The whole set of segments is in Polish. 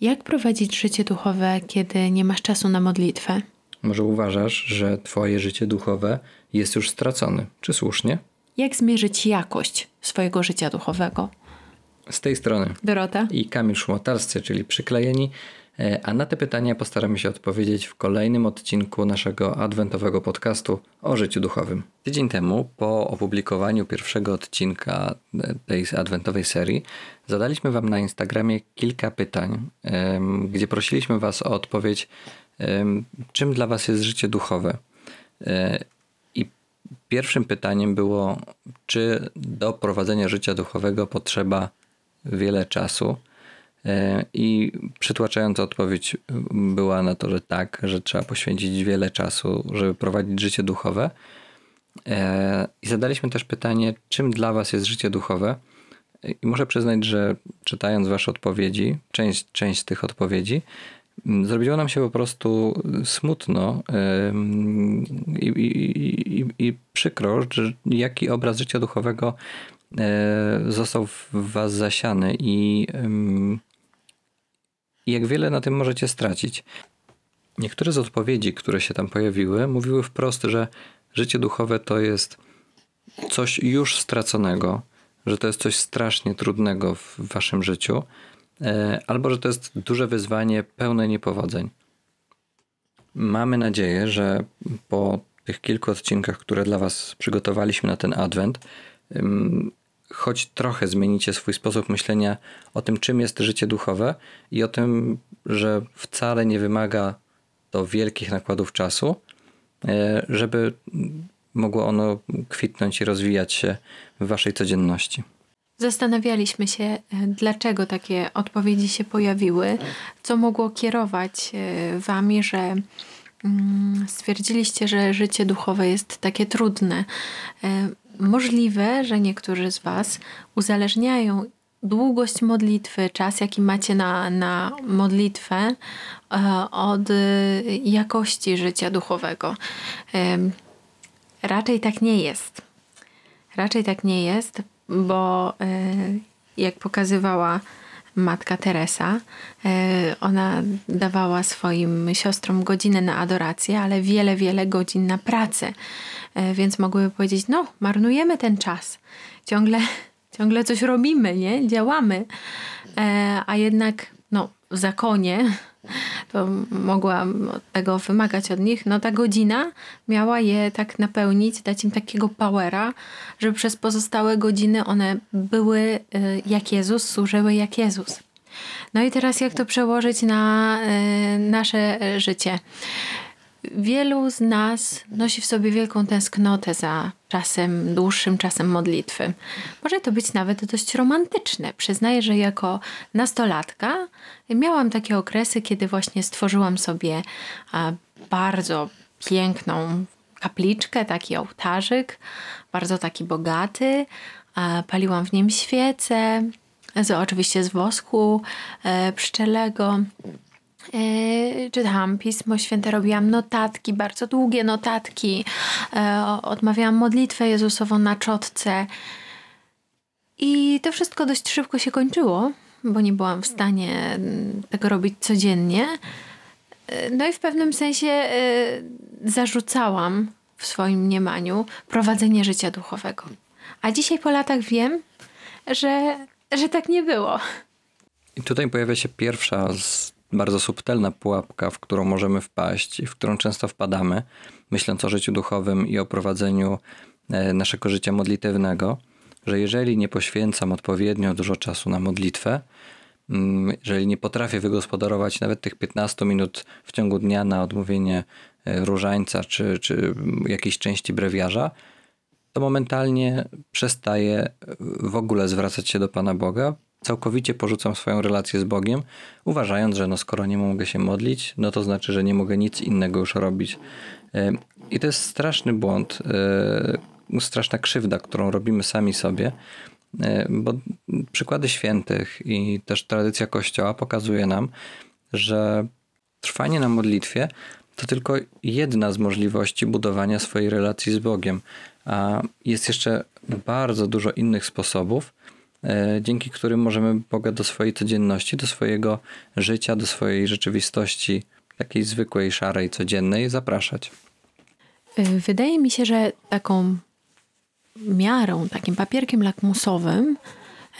Jak prowadzić życie duchowe, kiedy nie masz czasu na modlitwę? Może uważasz, że Twoje życie duchowe jest już stracone? Czy słusznie? Jak zmierzyć jakość swojego życia duchowego? Z tej strony Dorota? i Kamil Szmotarscy, czyli przyklejeni, a na te pytania postaramy się odpowiedzieć w kolejnym odcinku naszego adwentowego podcastu o życiu duchowym. Tydzień temu, po opublikowaniu pierwszego odcinka e, tej adwentowej serii, zadaliśmy Wam na Instagramie kilka pytań, gdzie prosiliśmy Was o odpowiedź, czym dla Was jest życie duchowe. E, I pierwszym pytaniem było, czy do prowadzenia życia duchowego potrzeba wiele czasu. E, I przytłaczająca odpowiedź była na to, że tak, że trzeba poświęcić wiele czasu, żeby prowadzić życie duchowe. E, I zadaliśmy też pytanie, czym dla Was jest życie duchowe? I muszę przyznać, że czytając Wasze odpowiedzi, część, część z tych odpowiedzi, m, zrobiło nam się po prostu smutno i, i, i, i przykro, że jaki obraz życia duchowego e, został w Was zasiany i i jak wiele na tym możecie stracić. Niektóre z odpowiedzi, które się tam pojawiły, mówiły wprost, że życie duchowe to jest coś już straconego, że to jest coś strasznie trudnego w waszym życiu, e, albo że to jest duże wyzwanie pełne niepowodzeń. Mamy nadzieję, że po tych kilku odcinkach, które dla Was przygotowaliśmy na ten adwent, choć trochę zmienicie swój sposób myślenia o tym, czym jest życie duchowe i o tym, że wcale nie wymaga to wielkich nakładów czasu, e, żeby mogło ono kwitnąć i rozwijać się w Waszej codzienności. Zastanawialiśmy się, e, dlaczego takie odpowiedzi się pojawiły, co mogło kierować e, wami, że mm, stwierdziliście, że życie duchowe jest takie trudne. Możliwe, że niektórzy z was uzależniają długość modlitwy, czas jaki macie na, na modlitwę e, od e, jakości życia duchowego. Raczej tak nie jest. Raczej tak nie jest, bo e, jak pokazywała matka Teresa, e, ona dawała swoim siostrom godzinę na adorację, ale wiele, wiele godzin na pracę. E, Więc mogłyby powiedzieć, no, marnujemy ten czas. Ciągle, ciągle coś robimy, nie? Działamy. E, A jednak, no, w zakonie to mogła tego wymagać od nich, no ta godzina miała je tak napełnić, dać im takiego powera, żeby przez pozostałe godziny one były y, jak Jezus, służyły jak Jezus. No i teraz jak to przełożyć na y, nasze życie? Wielu z nas nosi w sobie wielką tęsknotę za czasem, dłuższym czasem modlitwy. Może to być nawet dość romantyczne. Przyznaję, że jako nastolatka miałam takie okresy, kiedy właśnie stworzyłam sobie bardzo piękną kapliczkę, taki ołtarzyk, bardzo taki bogaty. Paliłam w nim świece, z, oczywiście z wosku e, pszczelego. E, czytałam Pismo Święte, robiłam notatki, bardzo długie notatki, e, odmawiałam modlitwę Jezusową na czotce. I to wszystko dość szybko się kończyło, bo nie byłam w stanie mm, tego robić codziennie. E, No i w pewnym sensie zarzucałam w swoim mniemaniu prowadzenie życia duchowego. A dzisiaj po latach wiem, że, że tak nie było. I tutaj pojawia się pierwsza z bardzo subtelna pułapka, w którą możemy wpaść i w którą często wpadamy, myśląc o życiu duchowym i o prowadzeniu e, naszego życia modlitewnego, że jeżeli nie poświęcam odpowiednio dużo czasu na modlitwę, mm, jeżeli nie potrafię wygospodarować nawet tych 15 minut w ciągu dnia na odmówienie e, różańca czy, czy jakiejś części brewiarza, to momentalnie przestaję w ogóle zwracać się do Pana Boga, całkowicie porzucam swoją relację z Bogiem, uważając, że no skoro nie mogę się modlić, no to znaczy, że nie mogę nic innego już robić. E, I to jest straszny błąd, e, straszna krzywda, którą robimy sami sobie, e, bo przykłady świętych i też tradycja Kościoła pokazuje nam, że trwanie na modlitwie to tylko jedna z możliwości budowania swojej relacji z Bogiem, a jest jeszcze bardzo dużo innych sposobów, dzięki którym możemy Boga do swojej codzienności, do swojego życia, do swojej rzeczywistości, takiej zwykłej, szarej, codziennej, zapraszać. Y, wydaje mi się, że taką miarą, takim papierkiem lakmusowym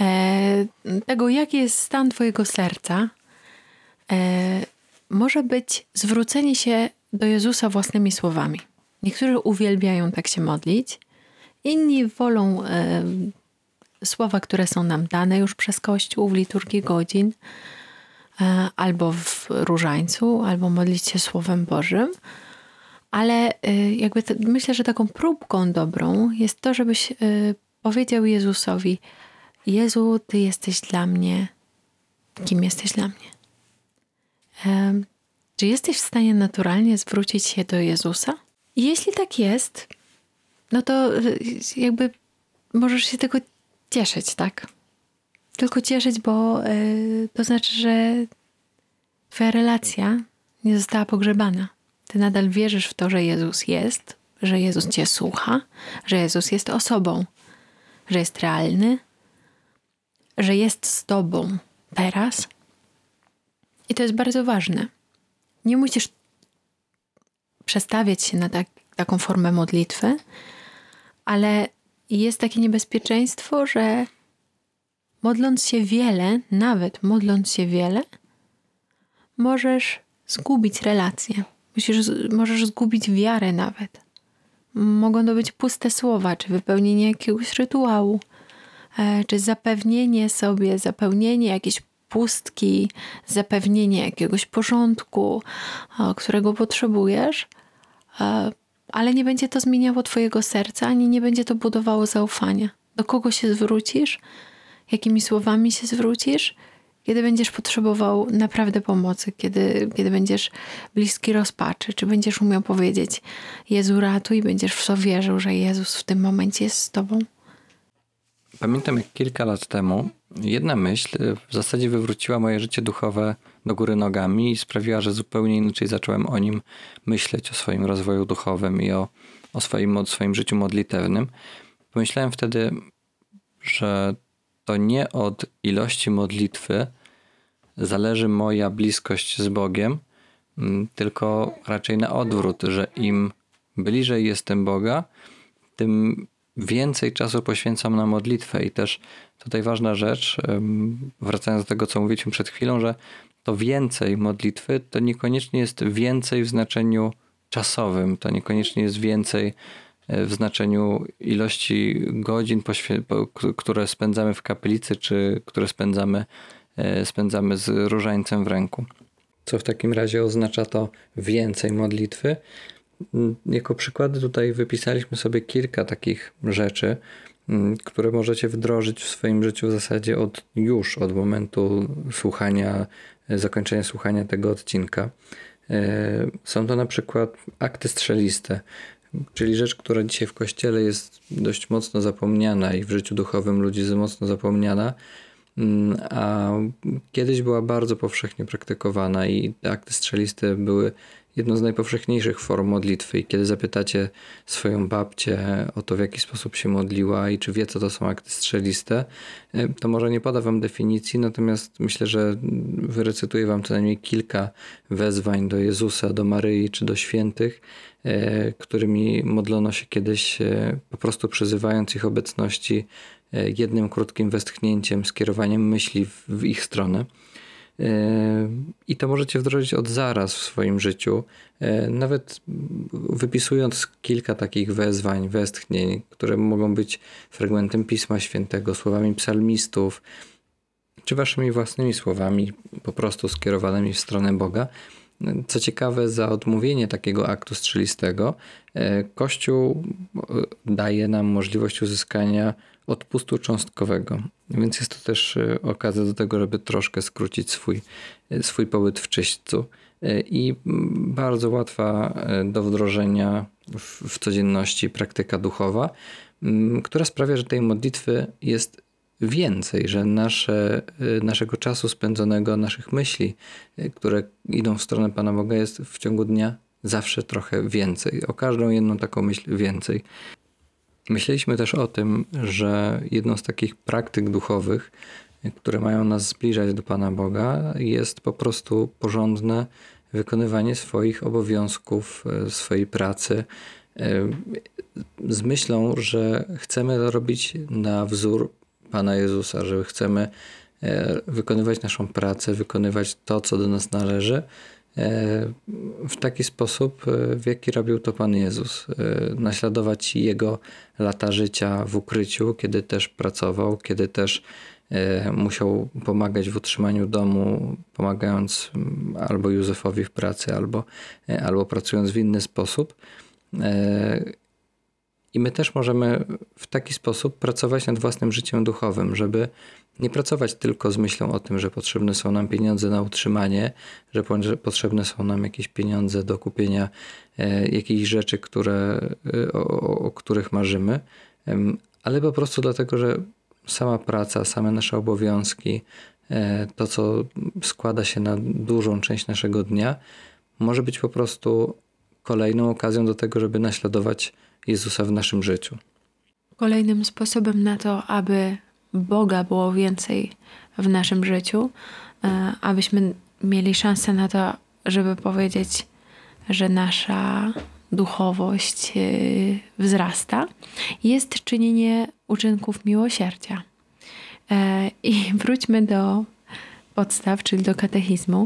e, tego, jaki jest stan Twojego serca, e, może być zwrócenie się do Jezusa własnymi słowami. Niektórzy uwielbiają tak się modlić, inni wolą e, słowa, które są nam dane już przez Kościół w liturgii godzin, e, albo w różańcu, albo modlić się Słowem Bożym. Ale e, jakby myślę, że taką próbką dobrą jest to, żebyś e, powiedział Jezusowi: Jezu, Ty jesteś dla mnie, kim jesteś dla mnie. Czy jesteś w stanie naturalnie zwrócić się do Jezusa? Jeśli tak jest, no to jakby możesz się tylko cieszyć, tak? Tylko cieszyć, bo y, to znaczy, że twoja relacja nie została pogrzebana. Ty nadal wierzysz w to, że Jezus jest, że Jezus cię słucha, że Jezus jest osobą, że jest realny, że jest z tobą teraz. I to jest bardzo ważne. Nie musisz przestawiać się na tak, taką formę modlitwy, ale jest takie niebezpieczeństwo, że modląc się wiele, nawet modląc się wiele, możesz zgubić relacje. Musisz, możesz zgubić wiarę nawet. Mogą to być puste słowa, czy wypełnienie jakiegoś rytuału, e, czy zapewnienie sobie, zapełnienie jakiejś pustki, zapewnienie jakiegoś porządku, którego potrzebujesz, ale nie będzie to zmieniało Twojego serca, ani nie będzie to budowało zaufania. Do kogo się zwrócisz, jakimi słowami się zwrócisz, kiedy będziesz potrzebował naprawdę pomocy, kiedy, kiedy będziesz bliski rozpaczy, czy będziesz umiał powiedzieć: Jezu, ratuj, będziesz w to wierzył, że Jezus w tym momencie jest z Tobą. Pamiętam, jak kilka lat temu jedna myśl w zasadzie wywróciła moje życie duchowe do góry nogami i sprawiła, że zupełnie inaczej zacząłem o nim myśleć, o swoim rozwoju duchowym i o, o, swoim, o swoim życiu modlitewnym. Pomyślałem wtedy, że to nie od ilości modlitwy zależy moja bliskość z Bogiem, mm, tylko raczej na odwrót, że im bliżej jestem Boga, tym więcej czasu poświęcam na modlitwę. I też tutaj ważna rzecz, wracając do tego, co mówiliśmy przed chwilą, że to więcej modlitwy to niekoniecznie jest więcej w znaczeniu czasowym, to niekoniecznie jest więcej e, w znaczeniu ilości godzin, które spędzamy w kaplicy, czy które spędzamy, e, spędzamy z różańcem w ręku. Co w takim razie oznacza to więcej modlitwy? Jako przykłady tutaj wypisaliśmy sobie kilka takich rzeczy, które możecie wdrożyć w swoim życiu w zasadzie od już, od momentu słuchania, zakończenia słuchania tego odcinka. E, są to na przykład akty strzeliste, czyli rzecz, która dzisiaj w kościele jest dość mocno zapomniana i w życiu duchowym ludzi jest mocno zapomniana, mm, a kiedyś była bardzo powszechnie praktykowana i akty strzeliste były jedną z najpowszechniejszych form modlitwy. I kiedy zapytacie swoją babcię o to, w jaki sposób się modliła i czy wie, co to są akty strzeliste, e, to może nie poda wam definicji, natomiast myślę, że wyrecytuję wam co najmniej kilka wezwań do Jezusa, do Maryi czy do świętych, e, którymi modlono się kiedyś, e, po prostu przyzywając ich obecności jednym krótkim westchnięciem, skierowaniem myśli w ich stronę. I to możecie wdrożyć od zaraz w swoim życiu, e, nawet wypisując kilka takich wezwań, westchnień, które mogą być fragmentem Pisma Świętego, słowami psalmistów, czy waszymi własnymi słowami, po prostu skierowanymi w stronę Boga. Co ciekawe, za odmówienie takiego aktu strzelistego, e, Kościół daje nam możliwość uzyskania odpustu cząstkowego. Więc jest to też e, okazja do tego, żeby troszkę skrócić swój, e, swój pobyt w czyśćcu. E, I bardzo łatwa do wdrożenia w, codzienności praktyka duchowa, która sprawia, że tej modlitwy jest więcej, że nasze, naszego czasu spędzonego, naszych myśli, które idą w stronę Pana Boga, jest w ciągu dnia zawsze trochę więcej. O każdą jedną taką myśl więcej. Myśleliśmy też o tym, że jedną z takich praktyk duchowych, które mają nas zbliżać do Pana Boga, jest po prostu porządne wykonywanie swoich obowiązków, e, swojej pracy, e, z myślą, że chcemy to robić na wzór Pana Jezusa, że chcemy e, wykonywać naszą pracę, wykonywać to, co do nas należy, w taki sposób, w jaki robił to Pan Jezus. Naśladować Jego lata życia w ukryciu, kiedy też pracował, kiedy też E, musiał pomagać w utrzymaniu domu, pomagając mm, albo Józefowi w pracy, albo, e, albo pracując w inny sposób. E, I my też możemy w taki sposób pracować nad własnym życiem duchowym, żeby nie pracować tylko z myślą o tym, że potrzebne są nam pieniądze na utrzymanie, że potrzebne są nam jakieś pieniądze do kupienia jakichś rzeczy, które, o, o których marzymy, ale po prostu dlatego, że sama praca, same nasze obowiązki, e, to co składa się na dużą część naszego dnia, może być po prostu kolejną okazją do tego, żeby naśladować Jezusa w naszym życiu. Kolejnym sposobem na to, aby Boga było więcej w naszym życiu, e, abyśmy mieli szansę na to, żeby powiedzieć, że nasza duchowość e, wzrasta, jest czynienie uczynków miłosierdzia. E, I wróćmy do podstaw, czyli do katechizmu.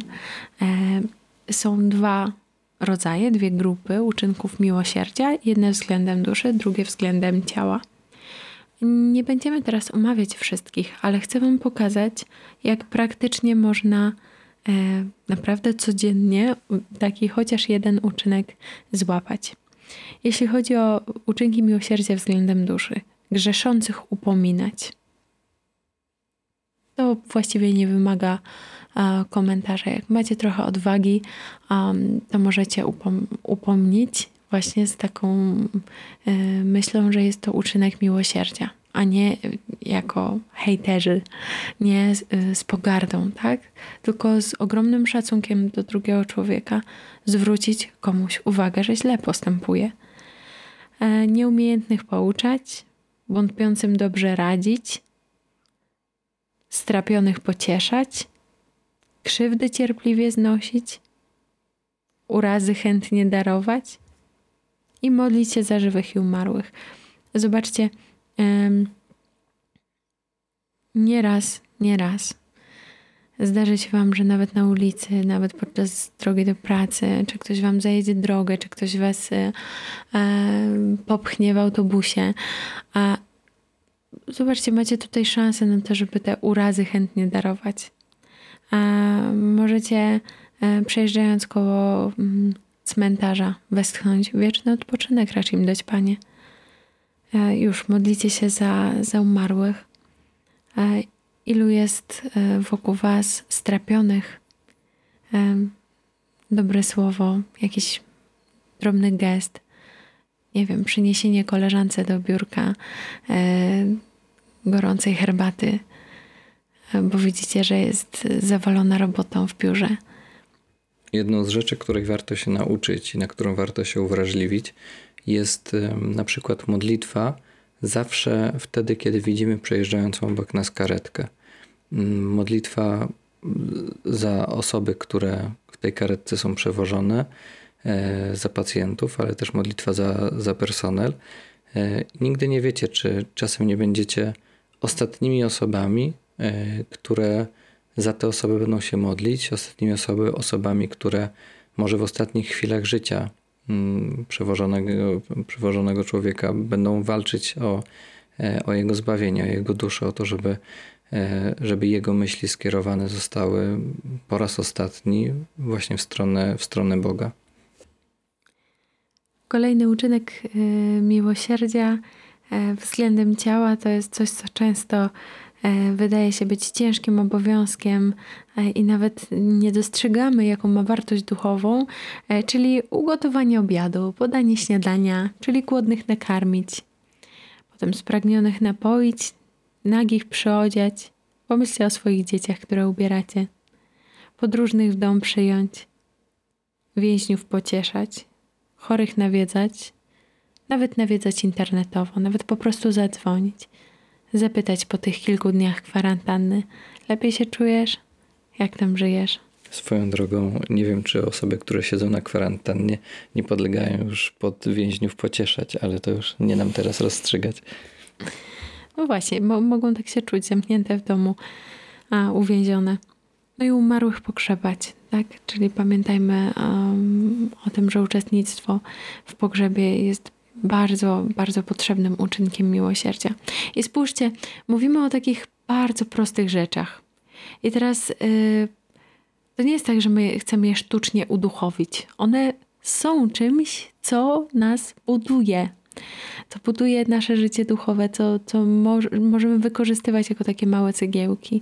Są dwa rodzaje, dwie grupy uczynków miłosierdzia. Jedne względem duszy, drugie względem ciała. Nie będziemy teraz omawiać wszystkich, ale chcę Wam pokazać, jak praktycznie można e, naprawdę codziennie taki chociaż jeden uczynek złapać. Jeśli chodzi o uczynki miłosierdzia względem duszy, grzeszących upominać. To właściwie nie wymaga komentarza. Jak macie trochę odwagi, to możecie upom upomnieć właśnie z taką e, myślą, że jest to uczynek miłosierdzia, a nie jako hejterzy, nie z, e, z pogardą, tak? Tylko z ogromnym szacunkiem do drugiego człowieka zwrócić komuś uwagę, że źle postępuje. E, nieumiejętnych pouczać, wątpiącym dobrze radzić, strapionych pocieszać, krzywdy cierpliwie znosić, urazy chętnie darować i modlić się za żywych i umarłych. Zobaczcie, um, nieraz, nieraz zdarzy się Wam, że nawet na ulicy, nawet podczas drogi do pracy, czy ktoś Wam zajedzie drogę, czy ktoś Was e, popchnie w autobusie, a zobaczcie, macie tutaj szansę na to, żeby te urazy chętnie darować. A możecie e, przejeżdżając koło mm, cmentarza westchnąć wieczny odpoczynek raczej im dać, Panie. E, już modlicie się za, za umarłych. E, ilu jest wokół Was strapionych? Dobre słowo, jakiś drobny gest, nie wiem, przyniesienie koleżance do biurka e, gorącej herbaty, e, bo widzicie, że jest zawalona robotą w biurze. Jedną z rzeczy, których warto się nauczyć i na którą warto się uwrażliwić, jest na przykład modlitwa zawsze wtedy, kiedy widzimy przejeżdżającą obok nas karetkę. Mm, modlitwa za osoby, które w tej karetce są przewożone, E, za pacjentów, ale też modlitwa za, za personel. E, nigdy nie wiecie, czy czasem nie będziecie ostatnimi osobami, e, które za te osoby będą się modlić, ostatnimi osoby, osobami, które może w ostatnich chwilach życia mm, przewożonego, przewożonego człowieka będą walczyć o, o jego zbawienie, o jego duszę, o to, żeby, żeby jego myśli skierowane zostały po raz ostatni właśnie w stronę, w stronę Boga. Kolejny uczynek y, miłosierdzia względem ciała to jest coś, co często wydaje się być ciężkim obowiązkiem i nawet nie dostrzegamy, jaką ma wartość duchową, czyli ugotowanie obiadu, podanie śniadania, czyli głodnych nakarmić, potem spragnionych napoić, nagich przyodziać. Pomyślcie o swoich dzieciach, które ubieracie. Podróżnych w dom przyjąć, więźniów pocieszać, chorych nawiedzać, Nawet nawiedzać internetowo, nawet po prostu zadzwonić. Zapytać po tych kilku dniach kwarantanny. Lepiej się czujesz? Jak tam żyjesz? Swoją drogą, nie wiem, czy osoby, które siedzą na kwarantannie, nie podlegają już pod więźniów pocieszać, ale to już nie nam teraz rozstrzygać. No właśnie, mo mogą tak się czuć, zamknięte w domu, a uwięzione. No i umarłych pogrzebać, tak? Czyli pamiętajmy um, o tym, że uczestnictwo w pogrzebie jest bardzo, bardzo potrzebnym uczynkiem miłosierdzia. I spójrzcie, mówimy o takich bardzo prostych rzeczach. I teraz yy, to nie jest tak, że my chcemy je sztucznie uduchowić. One są czymś, co nas buduje. Co buduje nasze życie duchowe, co, co możemy wykorzystywać jako takie małe cegiełki.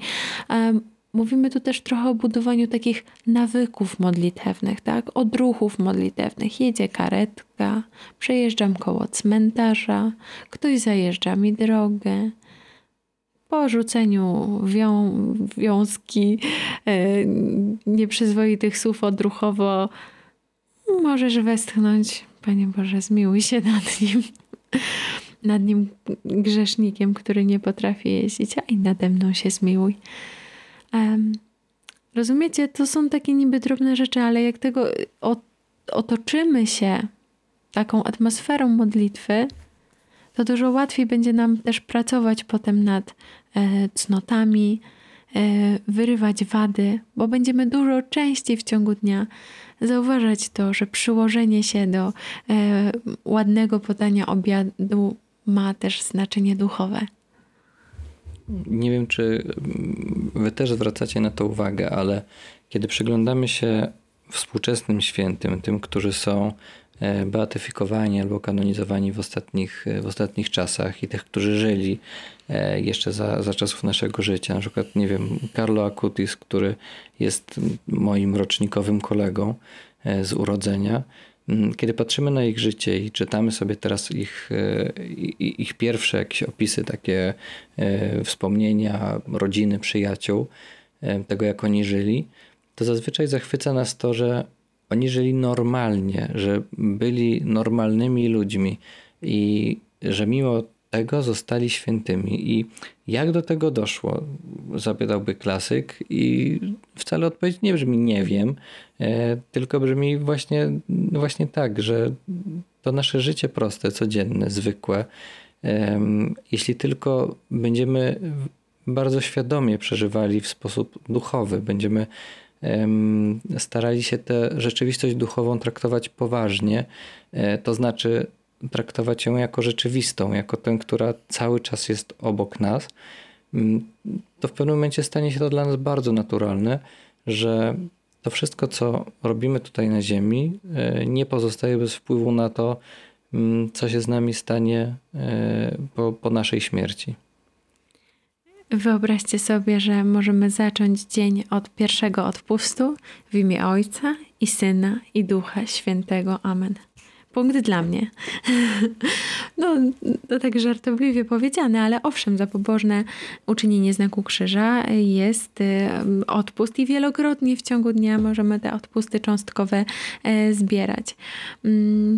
Mówimy tu też trochę o budowaniu takich nawyków modlitewnych, tak? Odruchów modlitewnych. Jedzie karetka, przejeżdżam koło cmentarza, ktoś zajeżdża mi drogę. Po rzuceniu wią wiązki e, nieprzyzwoitych słów odruchowo możesz westchnąć, Panie Boże, zmiłuj się nad nim, nad nim grzesznikiem, który nie potrafi jeździć, a i nade mną się zmiłuj. Um, rozumiecie, to są takie niby drobne rzeczy, ale jak tego otoczymy się taką atmosferą modlitwy, to dużo łatwiej będzie nam też pracować potem nad e, cnotami, e, wyrywać wady, bo będziemy dużo częściej w ciągu dnia zauważać to, że przyłożenie się do e, ładnego podania obiadu ma też znaczenie duchowe. Nie wiem, czy wy też zwracacie na to uwagę, ale kiedy przyglądamy się współczesnym świętym, tym, którzy są e, beatyfikowani albo kanonizowani w ostatnich, w ostatnich czasach i tych, którzy żyli e, jeszcze za, za czasów naszego życia. Na przykład, nie wiem, Carlo Acutis, który jest moim rocznikowym kolegą e, z urodzenia kiedy patrzymy na ich życie i czytamy sobie teraz ich, e, ich pierwsze jakieś opisy, takie e, wspomnienia rodziny, przyjaciół, e, tego jak oni żyli, to zazwyczaj zachwyca nas to, że oni żyli normalnie, że byli normalnymi ludźmi i że mimo tego zostali świętymi. I jak do tego doszło? Zapytałby klasyk, i wcale odpowiedź nie brzmi nie wiem, e, tylko brzmi właśnie, właśnie tak, że to nasze życie proste, codzienne, zwykłe. Jeśli tylko będziemy bardzo świadomie przeżywali w sposób duchowy, będziemy starali się tę rzeczywistość duchową traktować poważnie, e, to znaczy traktować ją jako rzeczywistą, jako tę, która cały czas jest obok nas, mm, to w pewnym momencie stanie się to dla nas bardzo naturalne, że to wszystko, co robimy tutaj na Ziemi, e, nie pozostaje bez wpływu na to, mm, co się z nami stanie e, po, po naszej śmierci. Wyobraźcie sobie, że możemy zacząć dzień od pierwszego odpustu w imię Ojca i Syna i Ducha Świętego. Amen. Punkt dla mnie. No, to tak żartobliwie powiedziane, ale owszem, za pobożne uczynienie znaku krzyża jest odpust i wielokrotnie w ciągu dnia możemy te odpusty cząstkowe e, zbierać. Mm,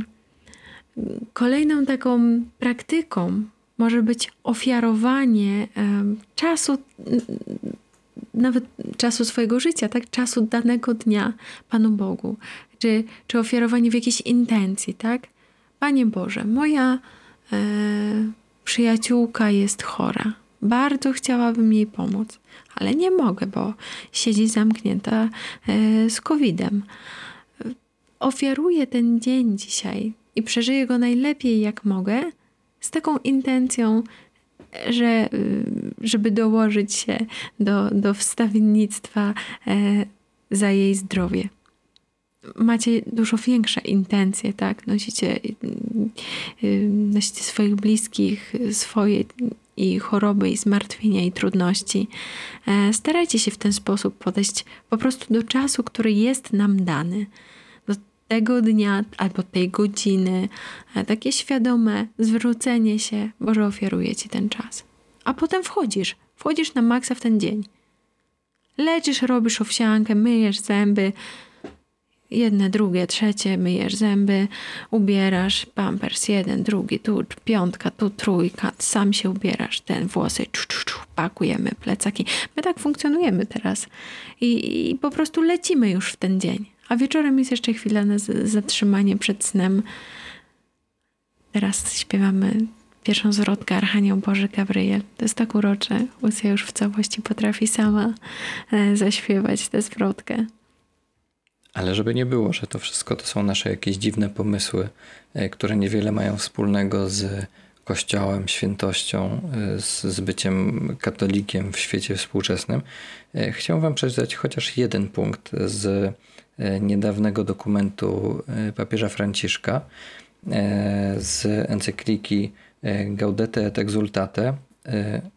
kolejną taką praktyką może być ofiarowanie czasu nawet czasu swojego życia, tak? Czasu danego dnia Panu Bogu czy, czy ofiarowanie w jakiejś intencji, tak? Panie Boże, moja e, przyjaciółka jest chora. Bardzo chciałabym jej pomóc, ale nie mogę, bo siedzi zamknięta e, z COVID-em. Ofiaruję ten dzień dzisiaj i przeżyję go najlepiej jak mogę, z taką intencją, że, żeby dołożyć się do, do wstawiennictwa e, za jej zdrowie macie dużo większe intencje, tak? Nosicie, y, y, nosicie swoich bliskich, swoje i choroby, i zmartwienia, i trudności. E, starajcie się w ten sposób podejść po prostu do czasu, który jest nam dany. Do tego dnia albo tej godziny. E, takie świadome zwrócenie się, Boże, ofiaruję Ci ten czas. A potem wchodzisz, wchodzisz na maksa w ten dzień. Leczysz, robisz owsiankę, myjesz zęby, jedne, drugie, trzecie, myjesz zęby, ubierasz, pampers, jeden, drugi, tu piątka, tu trójka, sam się ubierasz, ten włosy, czu, czu, czu, pakujemy plecaki. My tak funkcjonujemy teraz I, i po prostu lecimy już w ten dzień. A wieczorem jest jeszcze chwila na zatrzymanie przed snem. Teraz śpiewamy pierwszą zwrotkę Archanioł Boży Gabriel. To jest tak urocze. Lucja już w całości potrafi sama e, zaśpiewać tę zwrotkę. Ale żeby nie było, że to wszystko to są nasze jakieś dziwne pomysły, e, które niewiele mają wspólnego z Kościołem, świętością, e, z, z byciem katolikiem w świecie współczesnym, chciałbym Wam przeczytać chociaż jeden punkt z niedawnego dokumentu papieża Franciszka z encykliki E, Gaudete et Exultate, e,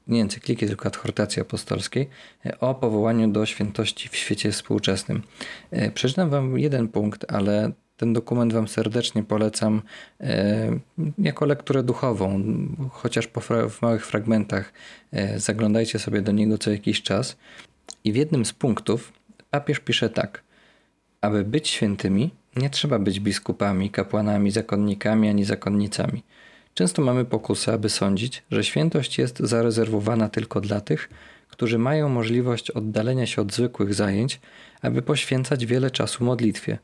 nie encykliki, tylko adhortacji apostolskiej, e, o powołaniu do świętości w świecie współczesnym. Przeczytam Wam jeden punkt, ale ten dokument Wam serdecznie polecam jako lekturę duchową, chociaż w małych fragmentach zaglądajcie sobie do niego co jakiś czas. I w jednym z punktów papież pisze tak: Aby być świętymi, nie trzeba być biskupami, kapłanami, zakonnikami ani zakonnicami. Często mamy pokusę, aby sądzić, że świętość jest zarezerwowana tylko dla tych, którzy mają możliwość oddalenia się od zwykłych zajęć, aby poświęcać wiele czasu modlitwie.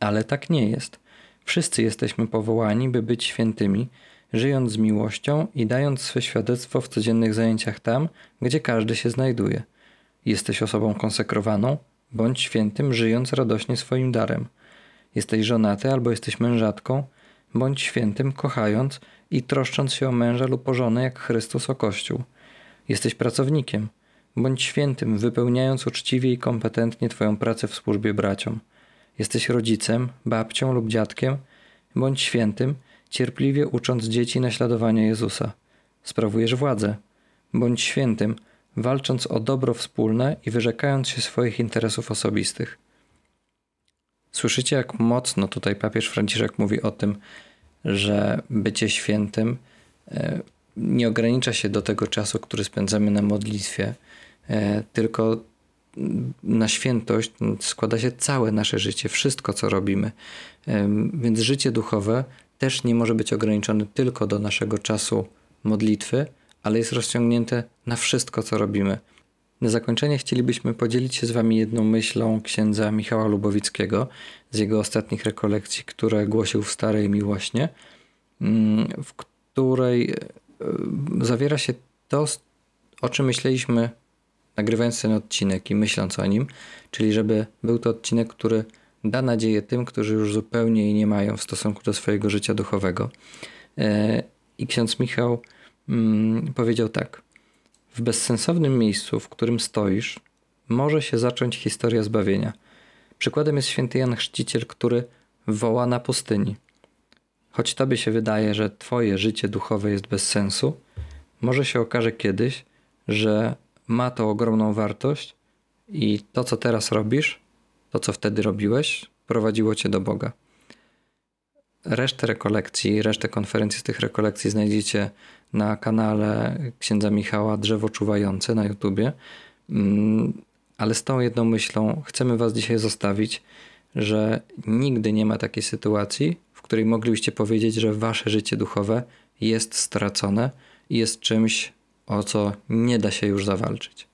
Ale tak nie jest. Wszyscy jesteśmy powołani, by być świętymi, żyjąc z miłością i dając swe świadectwo w codziennych zajęciach tam, gdzie każdy się znajduje. Jesteś osobą konsekrowaną, bądź świętym, żyjąc radośnie swoim darem. Jesteś żonaty albo jesteś mężatką, bądź świętym, kochając i troszcząc się o męża lub o żonę, jak Chrystus o Kościół. Jesteś pracownikiem, bądź świętym, wypełniając uczciwie i kompetentnie Twoją pracę w służbie braciom. Jesteś rodzicem, babcią lub dziadkiem, bądź świętym, cierpliwie ucząc dzieci naśladowania Jezusa. Sprawujesz władzę, bądź świętym, walcząc o dobro wspólne i wyrzekając się swoich interesów osobistych. Słyszycie, jak mocno tutaj papież Franciszek mówi o tym, że bycie świętym e, nie ogranicza się do tego czasu, który spędzamy na modlitwie, e, tylko na świętość składa się całe nasze życie, wszystko co robimy. E, więc życie duchowe też nie może być ograniczone tylko do naszego czasu modlitwy, ale jest rozciągnięte na wszystko co robimy. Na zakończenie chcielibyśmy podzielić się z Wami jedną myślą księdza Michała Lubowickiego z jego ostatnich rekolekcji, które głosił w Starej Miłośnie, mm, w której e, zawiera się to, o czym myśleliśmy nagrywając ten odcinek i myśląc o nim, czyli żeby był to odcinek, który da nadzieję tym, którzy już zupełnie jej nie mają w stosunku do swojego życia duchowego. E, I ksiądz Michał mm, powiedział tak – w bezsensownym miejscu, w którym stoisz, może się zacząć historia zbawienia. Przykładem jest święty Jan Chrzciciel, który woła na pustyni. Choć tobie się wydaje, że twoje życie duchowe jest bez sensu, może się okaże kiedyś, że ma to ogromną wartość i to, co teraz robisz, to, co wtedy robiłeś, prowadziło cię do Boga. Resztę rekolekcji, resztę konferencji z tych rekolekcji znajdziecie na kanale księdza Michała Drzewo Czuwające na YouTubie. Mm, ale z tą jedną myślą chcemy Was dzisiaj zostawić, że nigdy nie ma takiej sytuacji, w której moglibyście powiedzieć, że Wasze życie duchowe jest stracone i jest czymś, o co nie da się już zawalczyć.